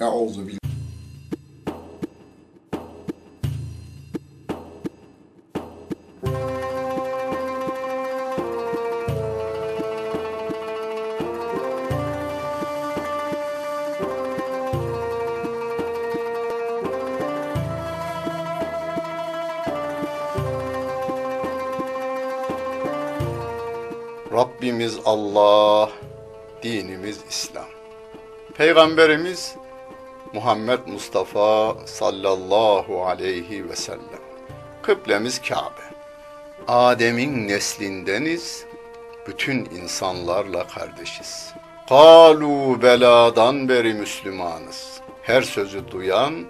Euzu billahi Rabbimiz Allah, dinimiz İslam. Peygamberimiz Muhammed Mustafa sallallahu aleyhi ve sellem. Kıblemiz Kabe. Adem'in neslindeniz, bütün insanlarla kardeşiz. Kalu beladan beri Müslümanız. Her sözü duyan,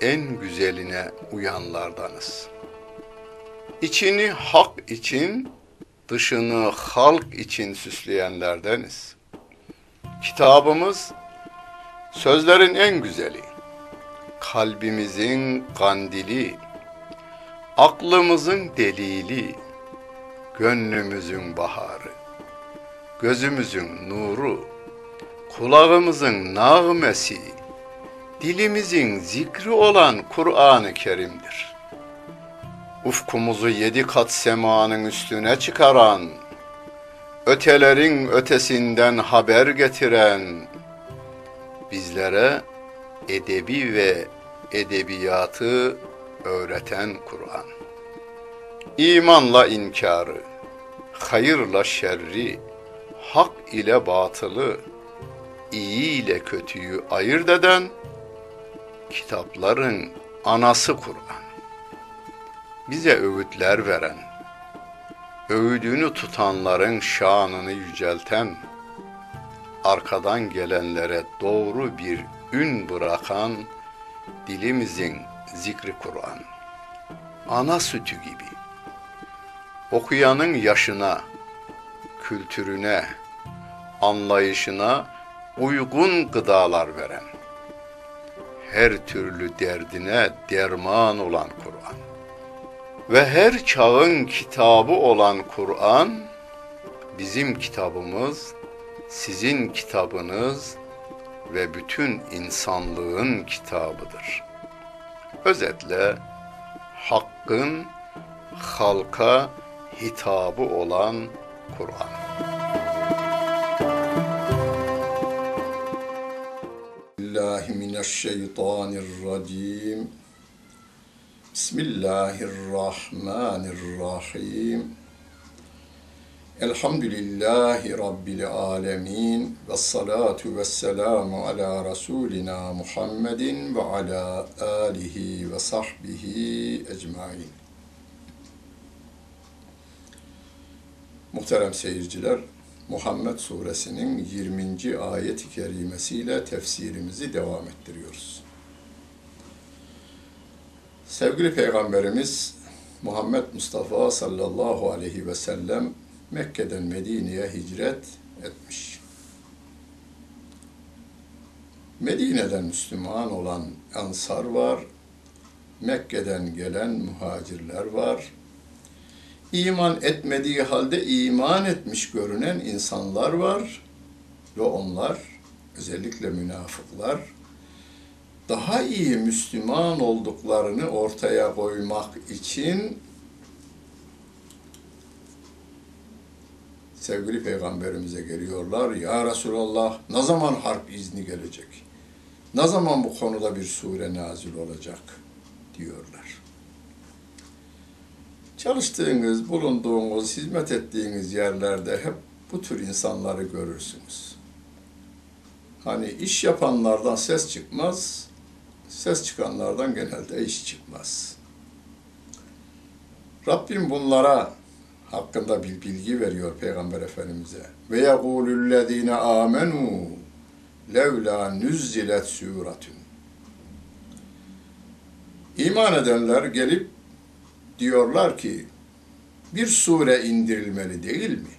en güzeline uyanlardanız. İçini hak için, dışını halk için süsleyenlerdeniz. Kitabımız sözlerin en güzeli, kalbimizin kandili, aklımızın delili, gönlümüzün baharı, gözümüzün nuru, kulağımızın nağmesi, dilimizin zikri olan Kur'an-ı Kerim'dir. Ufkumuzu yedi kat semanın üstüne çıkaran, ötelerin ötesinden haber getiren, bizlere edebi ve edebiyatı öğreten Kur'an. İmanla inkarı, hayırla şerri, hak ile batılı, iyi ile kötüyü ayırt eden kitapların anası Kur'an. Bize öğütler veren, öğüdünü tutanların şanını yücelten, arkadan gelenlere doğru bir ün bırakan dilimizin zikri Kur'an. Ana sütü gibi. Okuyanın yaşına, kültürüne, anlayışına uygun gıdalar veren, her türlü derdine derman olan Kur'an ve her çağın kitabı olan Kur'an bizim kitabımız, sizin kitabınız ve bütün insanlığın kitabıdır. Özetle hakkın halka hitabı olan Kur'an. Bismillahirrahmanirrahim. Elhamdülillahi Rabbil alemin. Ve salatu ve selamu ala Resulina Muhammedin ve ala alihi ve sahbihi ecmain. Muhterem seyirciler, Muhammed suresinin 20. ayet-i kerimesiyle tefsirimizi devam ettiriyoruz. Sevgili Peygamberimiz Muhammed Mustafa sallallahu aleyhi ve sellem Mekke'den Medine'ye hicret etmiş. Medine'den Müslüman olan Ansar var, Mekke'den gelen muhacirler var, iman etmediği halde iman etmiş görünen insanlar var ve onlar özellikle münafıklar daha iyi Müslüman olduklarını ortaya koymak için sevgili peygamberimize geliyorlar. Ya Resulallah ne zaman harp izni gelecek? Ne zaman bu konuda bir sure nazil olacak? diyorlar. Çalıştığınız, bulunduğunuz, hizmet ettiğiniz yerlerde hep bu tür insanları görürsünüz. Hani iş yapanlardan ses çıkmaz, ses çıkanlardan genelde iş çıkmaz. Rabbim bunlara hakkında bir bilgi veriyor Peygamber Efendimiz'e. Ve yekulüllezine amenu levla nüzzilet suratun. İman edenler gelip diyorlar ki bir sure indirilmeli değil mi?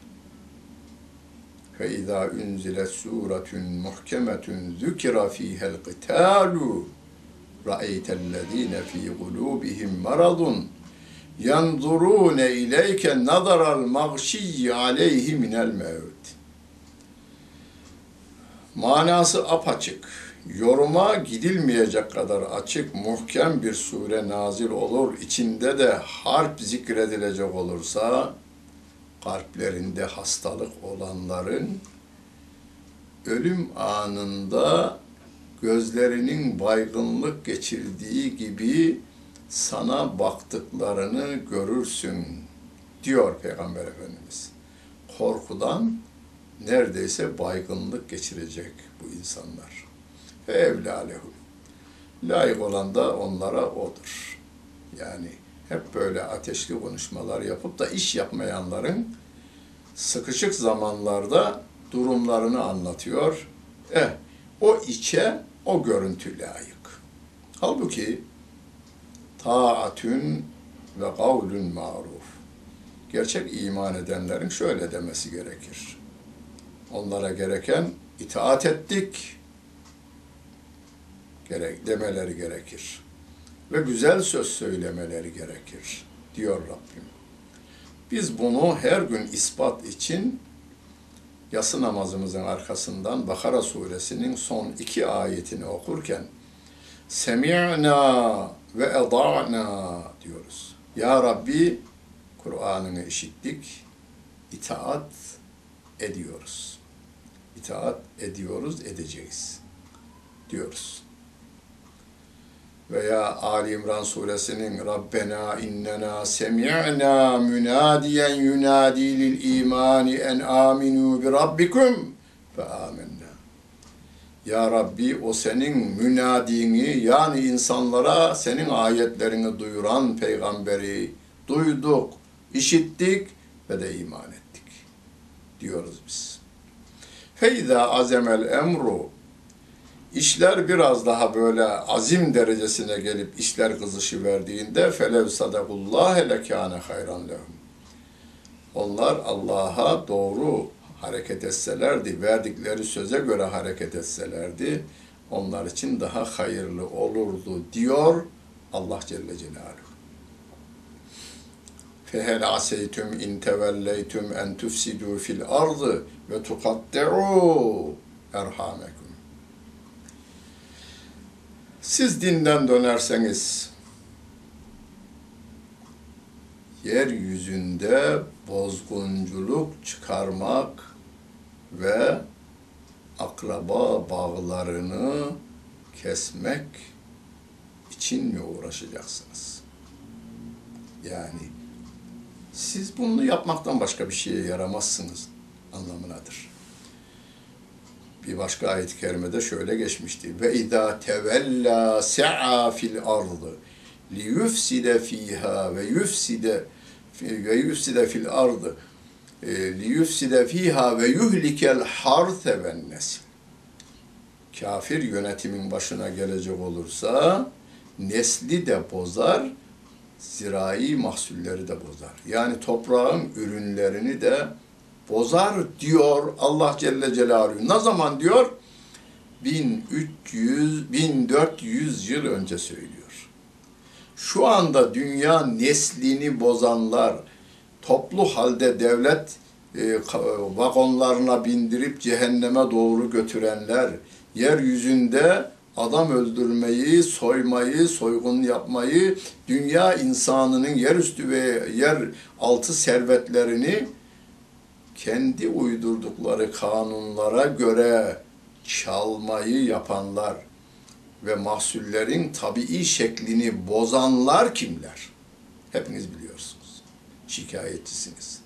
فَاِذَا اُنْزِلَتْ سُورَةٌ مُحْكَمَةٌ ذُكِرَ ف۪يهَا الْقِتَالُ رَأَيْتَ الَّذ۪ينَ ف۪ي قُلُوبِهِمْ مَرَضٌ yanzurune ileyke nazaral mağşiyyi aleyhi minel mevt. Manası apaçık, yoruma gidilmeyecek kadar açık, muhkem bir sure nazil olur, içinde de harp zikredilecek olursa, kalplerinde hastalık olanların ölüm anında gözlerinin baygınlık geçirdiği gibi sana baktıklarını görürsün diyor Peygamber Efendimiz. Korkudan neredeyse baygınlık geçirecek bu insanlar. Ve evlalehum. Layık olan da onlara odur. Yani hep böyle ateşli konuşmalar yapıp da iş yapmayanların sıkışık zamanlarda durumlarını anlatıyor. Eh, o içe o görüntü layık. Halbuki taatün ve kavlün maruf. Gerçek iman edenlerin şöyle demesi gerekir. Onlara gereken itaat ettik gerek demeleri gerekir. Ve güzel söz söylemeleri gerekir diyor Rabbim. Biz bunu her gün ispat için yatsı namazımızın arkasından Bakara suresinin son iki ayetini okurken Semi'na ve eda'na diyoruz. Ya Rabbi Kur'an'ını işittik, itaat ediyoruz. İtaat ediyoruz, edeceğiz diyoruz. Veya Ali İmran suresinin Rabbena innena semi'na münadiyen yunadi lil imani en aminu bi rabbikum fe amennâ. Ya Rabbi o senin münadini yani insanlara senin ayetlerini duyuran peygamberi duyduk, işittik ve de iman ettik diyoruz biz. Feyza azemel emru işler biraz daha böyle azim derecesine gelip işler kızışı verdiğinde felev sadakullah lekâne hayran lehum. Onlar Allah'a doğru hareket etselerdi, verdikleri söze göre hareket etselerdi, onlar için daha hayırlı olurdu diyor Allah Celle Celaluhu. Aseytüm in tevelleytüm en tufsidu fil ardı ve tukatti'u erhamekum. Siz dinden dönerseniz yeryüzünde bozgunculuk çıkarmak ve akraba bağlarını kesmek için mi uğraşacaksınız? Yani siz bunu yapmaktan başka bir şeye yaramazsınız anlamınadır. Bir başka ayet-i kerimede şöyle geçmişti. Ve izâ tevellâ se'a fil ardı li yufside fiha ve yufside ve yufside fil ardı li yufside fiha ve yuhlikel harse ven nesil. Kafir yönetimin başına gelecek olursa nesli de bozar, zirai mahsulleri de bozar. Yani toprağın ürünlerini de bozar diyor Allah Celle Celaluhu. Ne zaman diyor? 1300, 1400 yıl önce söylüyor. Şu anda dünya neslini bozanlar, toplu halde devlet e, vagonlarına bindirip cehenneme doğru götürenler, yeryüzünde adam öldürmeyi, soymayı, soygun yapmayı, dünya insanının yerüstü ve yer altı servetlerini kendi uydurdukları kanunlara göre çalmayı yapanlar ve mahsullerin tabii şeklini bozanlar kimler? Hepiniz biliyorsunuz. Şikayetçisiniz.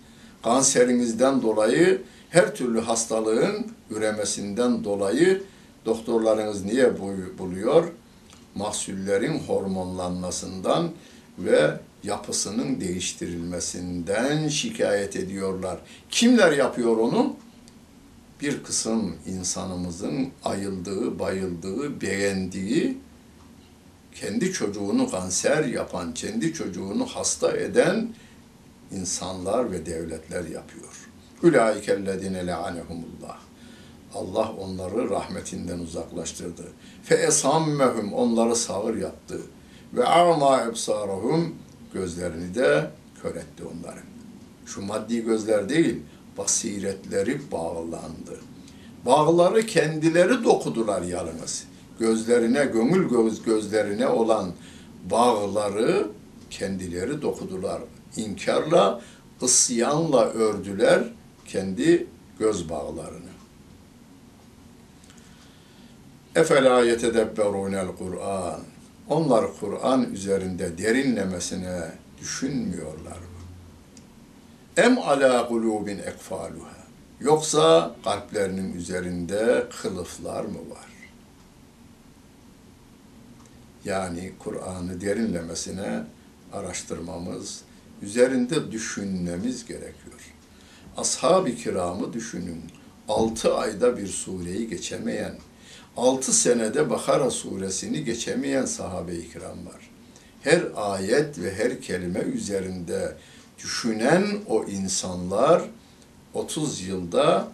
Kanserinizden dolayı her türlü hastalığın üremesinden dolayı doktorlarınız niye buluyor? Mahsullerin hormonlanmasından ve yapısının değiştirilmesinden şikayet ediyorlar. Kimler yapıyor onu? Bir kısım insanımızın ayıldığı, bayıldığı, beğendiği, kendi çocuğunu kanser yapan, kendi çocuğunu hasta eden insanlar ve devletler yapıyor. Ulaikellezine le'anehumullah. Allah onları rahmetinden uzaklaştırdı. Fe esammehum onları sağır yaptı. Ve a'ma ebsarahum gözlerini de kör etti onların. Şu maddi gözler değil, basiretleri bağlandı. Bağları kendileri dokudular yalnız. gözlerine, gönül göz gözlerine olan bağları kendileri dokudular. İnkarla, ısyanla ördüler kendi göz bağlarını. Efela yetedebberunel Kur'an. Onlar Kur'an üzerinde derinlemesine düşünmüyorlar mı? Em ala kulubin ekfaluha. Yoksa kalplerinin üzerinde kılıflar mı var? Yani Kur'an'ı derinlemesine araştırmamız, üzerinde düşünmemiz gerekiyor. Ashab-ı kiramı düşünün. Altı ayda bir sureyi geçemeyen, altı senede Bakara suresini geçemeyen sahabe-i kiram var. Her ayet ve her kelime üzerinde düşünen o insanlar 30 yılda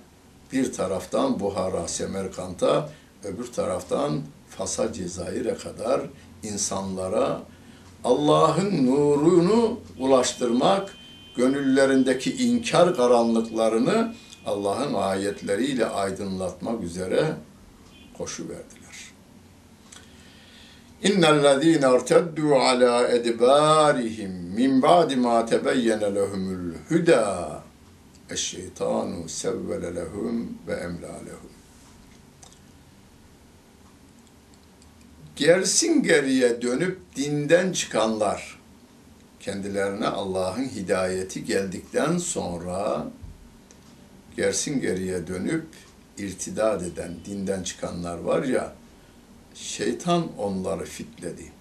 bir taraftan Buhara, Semerkant'a, öbür taraftan Fas'a, Cezayir'e kadar insanlara Allah'ın nurunu ulaştırmak, gönüllerindeki inkar karanlıklarını Allah'ın ayetleriyle aydınlatmak üzere koşu verdiler. İnnellezîne erteddû alâ edbârihim min ba'di mâ tebeyyene lehumul hudâ eşşeytanu sevvele lehum ve emlâ lehum. Gersin geriye dönüp dinden çıkanlar, kendilerine Allah'ın hidayeti geldikten sonra gersin geriye dönüp irtidad eden, dinden çıkanlar var ya, şeytan onları fitledi.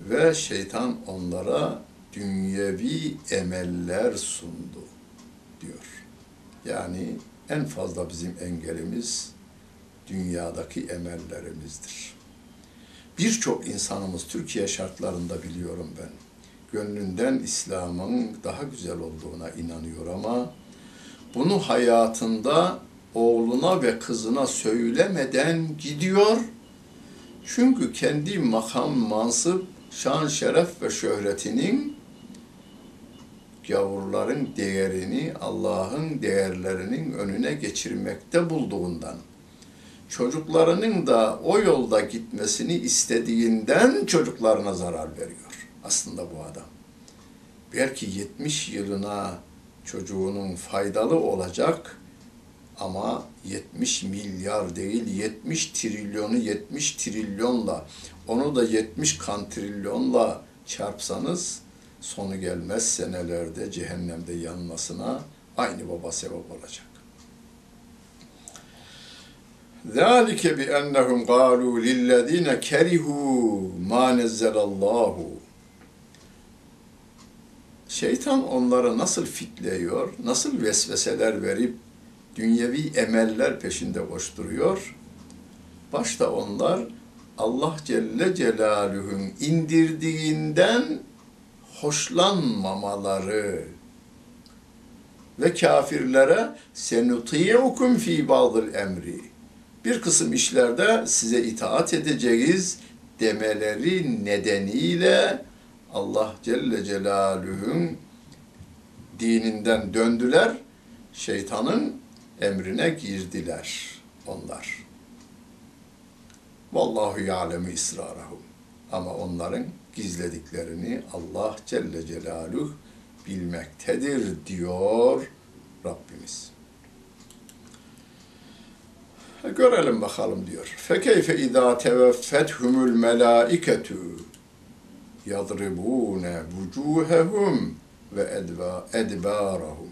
Ve şeytan onlara dünyevi emeller sundu diyor. Yani en fazla bizim engelimiz dünyadaki emellerimizdir. Birçok insanımız Türkiye şartlarında biliyorum ben. Gönlünden İslam'ın daha güzel olduğuna inanıyor ama bunu hayatında oğluna ve kızına söylemeden gidiyor. Çünkü kendi makam, mansıp, şan, şeref ve şöhretinin gavurların değerini Allah'ın değerlerinin önüne geçirmekte bulduğundan çocuklarının da o yolda gitmesini istediğinden çocuklarına zarar veriyor aslında bu adam. Belki 70 yılına çocuğunun faydalı olacak ama 70 milyar değil 70 trilyonu 70 trilyonla onu da 70 kantrilyonla çarpsanız sonu gelmez senelerde cehennemde yanmasına aynı baba sebep olacak. ذَٰلِكَ بِأَنَّهُمْ قَالُوا لِلَّذ۪ينَ كَرِهُوا مَا نَزَّلَ اللّٰهُ Şeytan onları nasıl fitleyiyor, nasıl vesveseler verip dünyevi emeller peşinde koşturuyor. Başta onlar Allah Celle Celaluhu'nun indirdiğinden hoşlanmamaları ve kafirlere senuti'ukum fi ba'dil emri bir kısım işlerde size itaat edeceğiz demeleri nedeniyle Allah Celle Celaluhu'nun dininden döndüler, şeytanın emrine girdiler onlar. Vallahu ya'lemu israrahum. Ama onların gizlediklerini Allah Celle Celaluhu bilmektedir diyor Rabbimiz. Görelim bakalım diyor. Fekeyfe izâ teveffethumul melâiketu yadribûne vücûhehum ve edbârahum.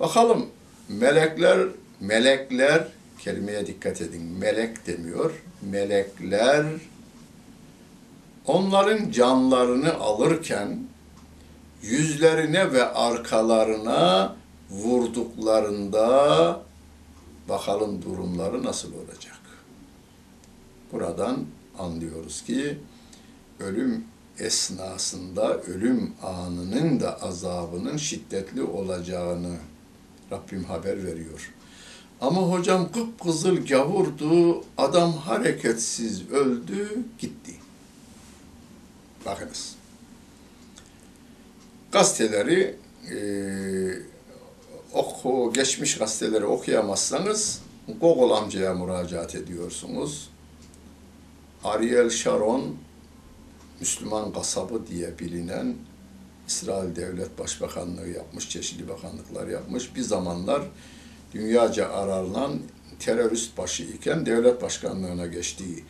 Bakalım melekler, melekler, kelimeye dikkat edin, melek demiyor, melekler onların canlarını alırken yüzlerine ve arkalarına vurduklarında bakalım durumları nasıl olacak. Buradan anlıyoruz ki ölüm esnasında ölüm anının da azabının şiddetli olacağını Rabbim haber veriyor. Ama hocam kıpkızıl gavurdu, adam hareketsiz öldü, gitti. Bakınız. Gazeteleri e, oku, geçmiş gazeteleri okuyamazsanız Gogol amcaya müracaat ediyorsunuz. Ariel Sharon, Müslüman kasabı diye bilinen İsrail Devlet Başbakanlığı yapmış, çeşitli bakanlıklar yapmış. Bir zamanlar dünyaca aranan terörist başı iken devlet başkanlığına geçtiği.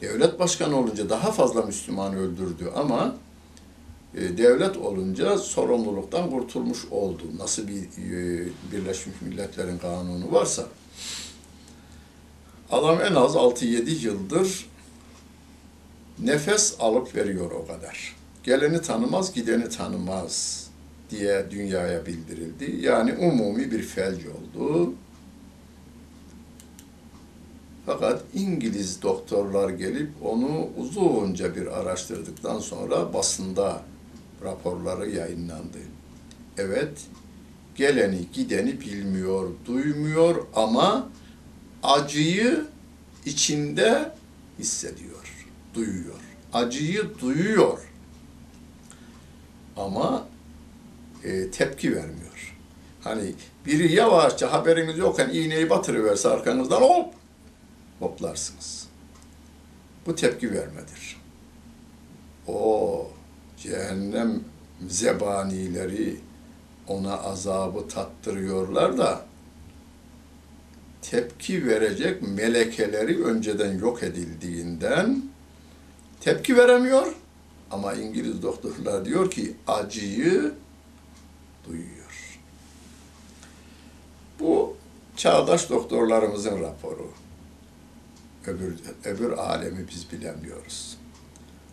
Devlet başkanı olunca daha fazla Müslüman öldürdü ama devlet olunca sorumluluktan kurtulmuş oldu. Nasıl bir e, Birleşmiş Milletler'in kanunu varsa. Adam en az 6-7 yıldır nefes alıp veriyor o kadar. Geleni tanımaz, gideni tanımaz diye dünyaya bildirildi. Yani umumi bir felç oldu. Fakat İngiliz doktorlar gelip onu uzunca bir araştırdıktan sonra basında raporları yayınlandı. Evet, geleni gideni bilmiyor, duymuyor ama acıyı içinde hissediyor, duyuyor. Acıyı duyuyor ama e, tepki vermiyor. Hani biri yavaşça haberiniz yokken iğneyi batırıverse arkanızdan hop hoplarsınız. Bu tepki vermedir. Cehennem zebanileri ona azabı tattırıyorlar da tepki verecek melekeleri önceden yok edildiğinden tepki veremiyor ama İngiliz doktorlar diyor ki acıyı duyuyor. Bu çağdaş doktorlarımızın raporu. Öbür, öbür alemi biz bilemiyoruz.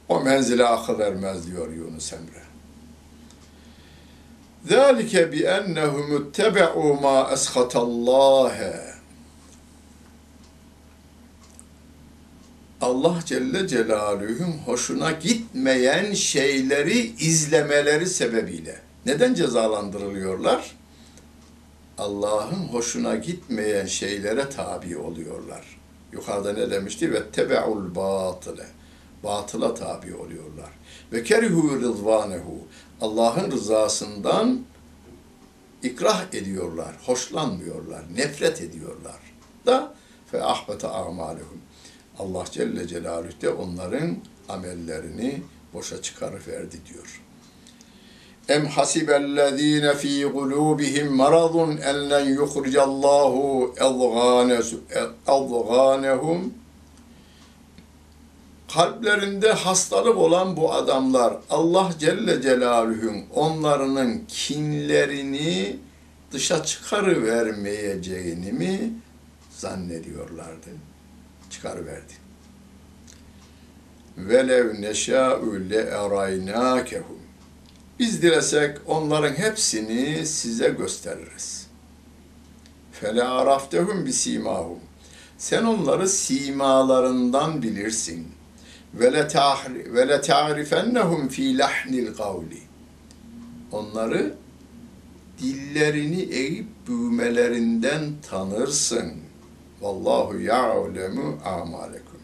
O menzile akıl ermez diyor Yunus Emre. ذَٰلِكَ بِأَنَّهُمُ اتَّبَعُوا مَا أَسْخَتَ اللّٰهَ Allah Celle Celaluhu'nun hoşuna gitmeyen şeyleri izlemeleri sebebiyle. Neden cezalandırılıyorlar? Allah'ın hoşuna gitmeyen şeylere tabi oluyorlar. Yukarıda ne demişti? Ve tebe'ul batıle. Batıla tabi oluyorlar. Ve kerihu rızvanehu. Allah'ın rızasından ikrah ediyorlar, hoşlanmıyorlar, nefret ediyorlar. Da fe ahbete amalehum. Allah Celle Celaluhu de onların amellerini boşa çıkarıverdi diyor. Em hasibellezine fi kulubihim maradun en len yuhricallahu adghanehum kalplerinde hastalık olan bu adamlar Allah Celle Celaluhu'nun onlarının kinlerini dışa çıkarıvermeyeceğini mi zannediyorlardı? Çıkarıverdi. Velev neşâ'u le eraynâkehum biz dilesek onların hepsini size gösteririz. Fele araftehum bisimahum. Sen onları simalarından bilirsin. Ve le ta'rifennehum fi lahnil kavli. Onları dillerini eğip büyümelerinden tanırsın. Vallahu ya'lemu amalekum.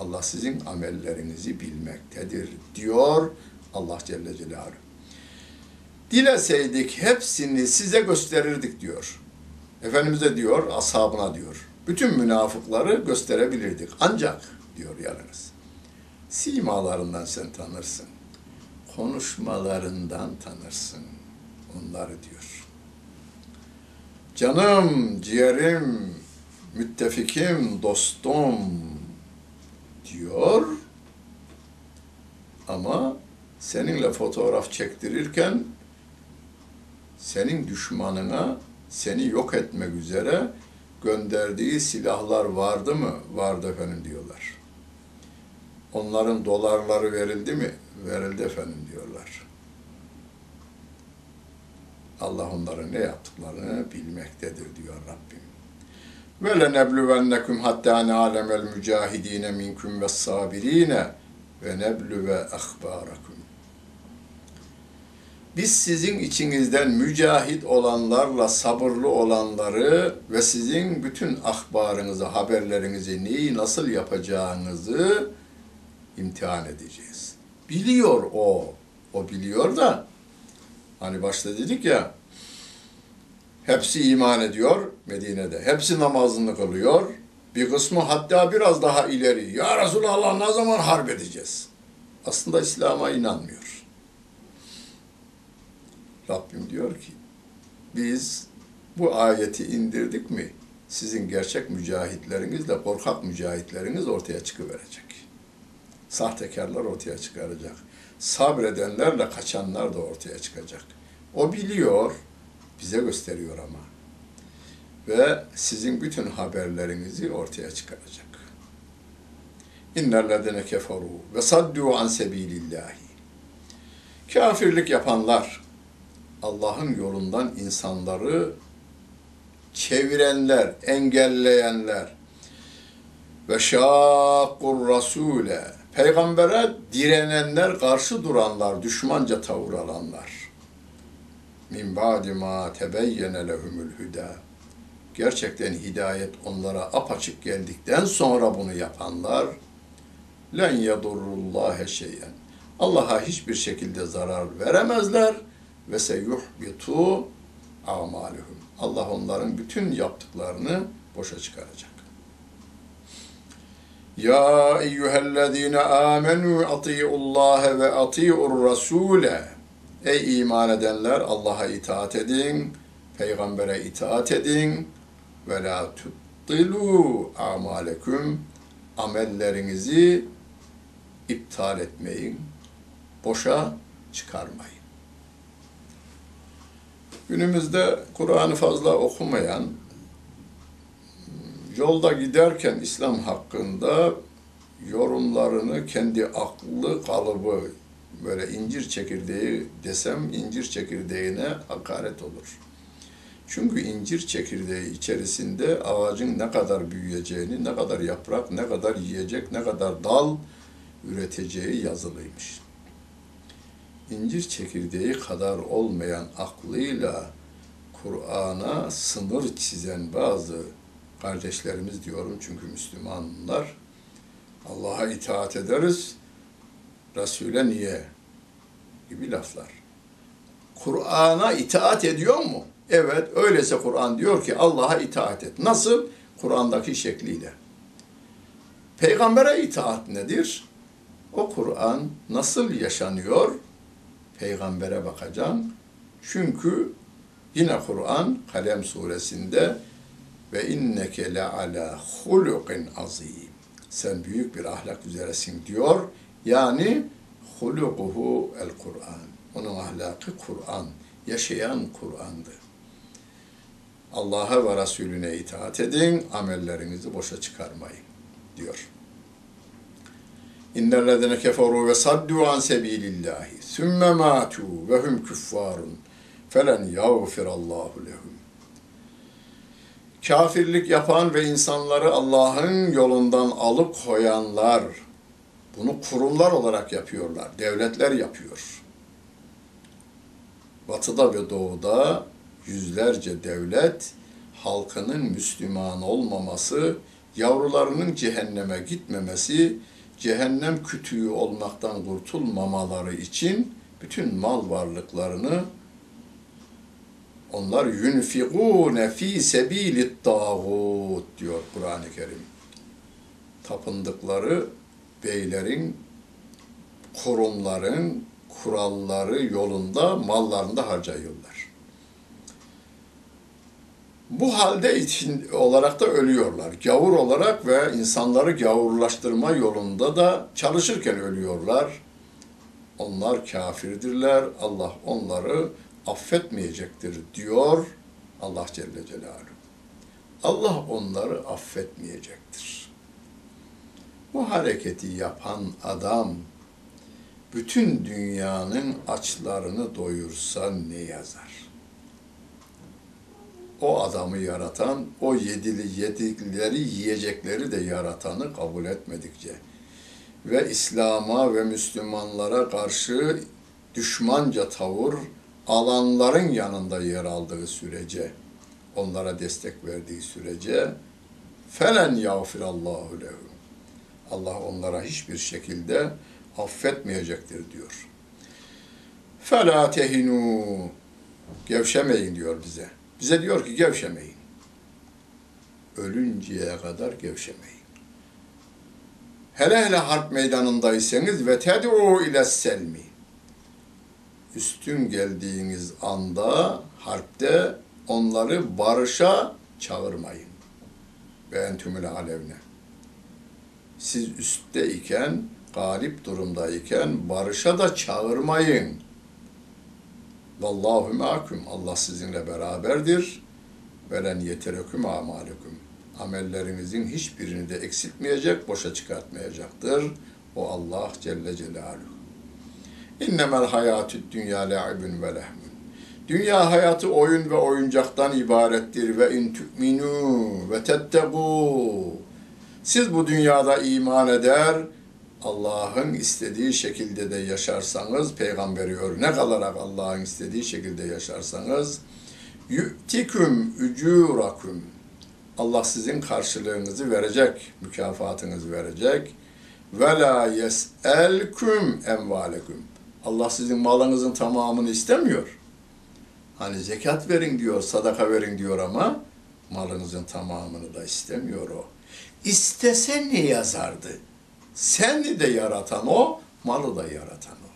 Allah sizin amellerinizi bilmektedir diyor Allah Celle Celaluhu. Dileseydik hepsini size gösterirdik diyor. Efendimiz de diyor, ashabına diyor. Bütün münafıkları gösterebilirdik. Ancak diyor yalnız. Simalarından sen tanırsın. Konuşmalarından tanırsın. Onları diyor. Canım, ciğerim, müttefikim, dostum diyor. Ama seninle fotoğraf çektirirken senin düşmanına seni yok etmek üzere gönderdiği silahlar vardı mı? Vardı efendim diyorlar. Onların dolarları verildi mi? Verildi efendim diyorlar. Allah onların ne yaptıklarını bilmektedir diyor Rabbim. Ve lenebluvennekum hatta na'lemel mücahidine minkum ve sabirine ve nebluve ahbarakum. Biz sizin içinizden mücahit olanlarla sabırlı olanları ve sizin bütün ahbarınızı, haberlerinizi, neyi nasıl yapacağınızı imtihan edeceğiz. Biliyor o. O biliyor da hani başta dedik ya Hepsi iman ediyor Medine'de. Hepsi namazını kılıyor. Bir kısmı hatta biraz daha ileri. Ya Resulallah ne zaman harp edeceğiz? Aslında İslam'a inanmıyor. Rabbim diyor ki biz bu ayeti indirdik mi sizin gerçek mücahitlerinizle korkak mücahitleriniz ortaya çıkıverecek. Sahtekarlar ortaya çıkaracak. Sabredenlerle kaçanlar da ortaya çıkacak. O biliyor, bize gösteriyor ama. Ve sizin bütün haberlerinizi ortaya çıkaracak. İnnellezine keferu ve saddu an sebilillahi. Kafirlik yapanlar, Allah'ın yolundan insanları çevirenler, engelleyenler ve şakkur rasule peygambere direnenler, karşı duranlar, düşmanca tavır alanlar. Min ba'di ma tebeyyene lehumul huda. Gerçekten hidayet onlara apaçık geldikten sonra bunu yapanlar len yedurrullahe şeyen. Allah'a hiçbir şekilde zarar veremezler ve seyuhbitu amaluhum. Allah onların bütün yaptıklarını boşa çıkaracak. Ya eyyühellezine amenu ati'ullaha ve ati'ur rasule. Ey iman edenler Allah'a itaat edin, peygambere itaat edin ve la tuttilu amalekum. Amellerinizi iptal etmeyin, boşa çıkarmayın. Günümüzde Kur'an'ı fazla okumayan, yolda giderken İslam hakkında yorumlarını kendi aklı kalıbı böyle incir çekirdeği desem incir çekirdeğine hakaret olur. Çünkü incir çekirdeği içerisinde ağacın ne kadar büyüyeceğini, ne kadar yaprak, ne kadar yiyecek, ne kadar dal üreteceği yazılıymış incir çekirdeği kadar olmayan aklıyla Kur'an'a sınır çizen bazı kardeşlerimiz diyorum çünkü Müslümanlar Allah'a itaat ederiz, Resul'e niye gibi laflar. Kur'an'a itaat ediyor mu? Evet, öyleyse Kur'an diyor ki Allah'a itaat et. Nasıl? Kur'an'daki şekliyle. Peygamber'e itaat nedir? O Kur'an nasıl yaşanıyor? peygambere bakacağım. Çünkü yine Kur'an Kalem suresinde ve inneke le ala hulukin azim. Sen büyük bir ahlak üzeresin diyor. Yani hulukuhu el Kur'an. Onun ahlakı Kur'an. Yaşayan Kur'an'dı. Allah'a ve Resulüne itaat edin, amellerinizi boşa çıkarmayın diyor. İnnellezine keferu ve saddu an sebilillahi sümme matu ve hum küffarun felen yağfirallahu lehum. Kafirlik yapan ve insanları Allah'ın yolundan alıp koyanlar, bunu kurumlar olarak yapıyorlar, devletler yapıyor. Batıda ve doğuda yüzlerce devlet halkının Müslüman olmaması, yavrularının cehenneme gitmemesi, cehennem kütüğü olmaktan kurtulmamaları için bütün mal varlıklarını onlar yunfikune fi sebilit tağut diyor Kur'an-ı Kerim. Tapındıkları beylerin, kurumların, kuralları yolunda mallarını da harcıyorlar. Bu halde için olarak da ölüyorlar. Gavur olarak ve insanları gavurlaştırma yolunda da çalışırken ölüyorlar. Onlar kafirdirler. Allah onları affetmeyecektir diyor Allah Celle Celaluhu. Allah onları affetmeyecektir. Bu hareketi yapan adam bütün dünyanın açlarını doyursa ne yazar? o adamı yaratan, o yedili yedikleri yiyecekleri de yaratanı kabul etmedikçe ve İslam'a ve Müslümanlara karşı düşmanca tavır alanların yanında yer aldığı sürece, onlara destek verdiği sürece felen yağfirallahu lehum. Allah onlara hiçbir şekilde affetmeyecektir diyor. Fela tehinu gevşemeyin diyor bize Bize diyor ki gevşemeyin. Ölünceye kadar gevşemeyin. Hele hele harp meydanındaysanız ve ted'u ile selmi. Üstün geldiğiniz anda harpte onları barışa çağırmayın. Ve entümüle alevne. Siz üstteyken, galip durumdayken barışa da çağırmayın. Vallahu ma'akum. Allah sizinle beraberdir. Velen yetereküm amalukum. Amellerinizin hiçbirini de eksiltmeyecek, boşa çıkartmayacaktır. O Allah Celle Celaluhu. İnnemel hayatü dünya le'ibün ve lehmün. Dünya hayatı oyun ve oyuncaktan ibarettir ve in tu'minu ve tettegû. Siz bu dünyada iman eder, Allah'ın istediği şekilde de yaşarsanız, peygamberi örnek alarak Allah'ın istediği şekilde yaşarsanız, yu'tiküm ücurakum. Allah sizin karşılığınızı verecek, mükafatınızı verecek. Ve la yes'elküm emvaleküm. Allah sizin malınızın tamamını istemiyor. Hani zekat verin diyor, sadaka verin diyor ama malınızın tamamını da istemiyor o. İstese ne yazardı? Seni de yaratan o, malı da yaratan o.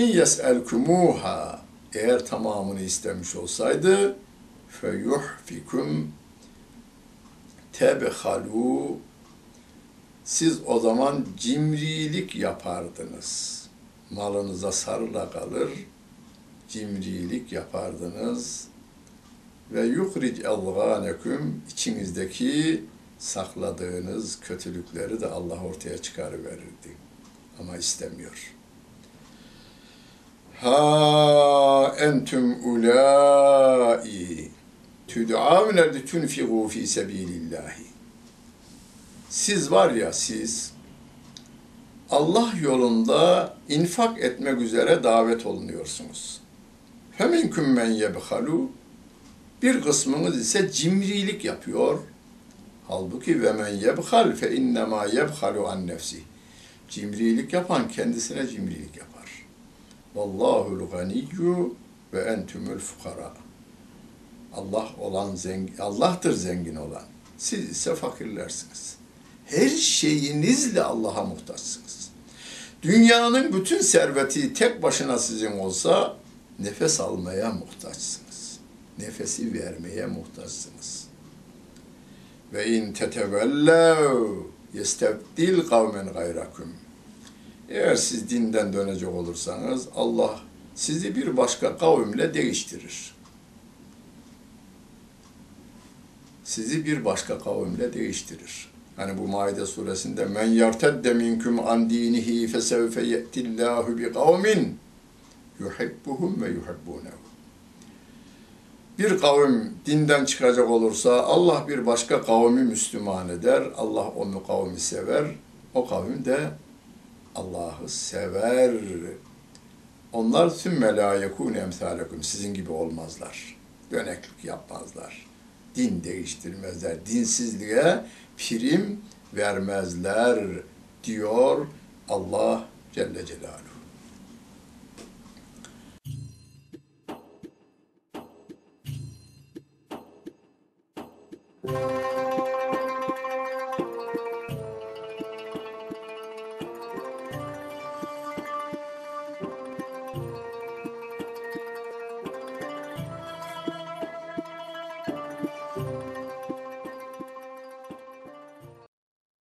İn yes'elkumuha eğer tamamını istemiş olsaydı feyuhfikum tebhalu siz o zaman cimrilik yapardınız. Malınıza sarıla kalır, cimrilik yapardınız. Ve yuhric elgânekum içinizdeki sakladığınız kötülükleri de Allah ortaya çıkarıverirdi. Ama istemiyor. Ha entüm ulai tüd'avne li tunfigu fi sebilillahi. Siz var ya siz Allah yolunda infak etmek üzere davet olunuyorsunuz. Feminkum men yebhalu bir kısmınız ise cimrilik yapıyor. Halbuki ve men yebhal fe innema yebhalu an nefsi. Cimrilik yapan kendisine cimrilik yapar. Vallahu'l ganiyyu ve entumul fukara. Allah olan zengin, Allah'tır zengin olan. Siz ise fakirlersiniz. Her şeyinizle Allah'a muhtaçsınız. Dünyanın bütün serveti tek başına sizin olsa nefes almaya muhtaçsınız. Nefesi vermeye muhtaçsınız. Ve in tetevellev yestebdil kavmen gayrakum. Eğer siz dinden dönecek olursanız Allah sizi bir başka kavimle değiştirir. Sizi bir başka kavimle değiştirir. Hani bu Maide suresinde men yartedde minkum an dinihi fesevfe ye'tillahu bi kavmin yuhibbuhum ve yuhibbunehu. Bir kavim dinden çıkacak olursa Allah bir başka kavmi Müslüman eder. Allah onu kavmi sever. O kavim de Allah'ı sever. Onlar sümme la yekûne emsâlekum. Sizin gibi olmazlar. Döneklik yapmazlar. Din değiştirmezler. Dinsizliğe prim vermezler diyor Allah Celle Celaluhu.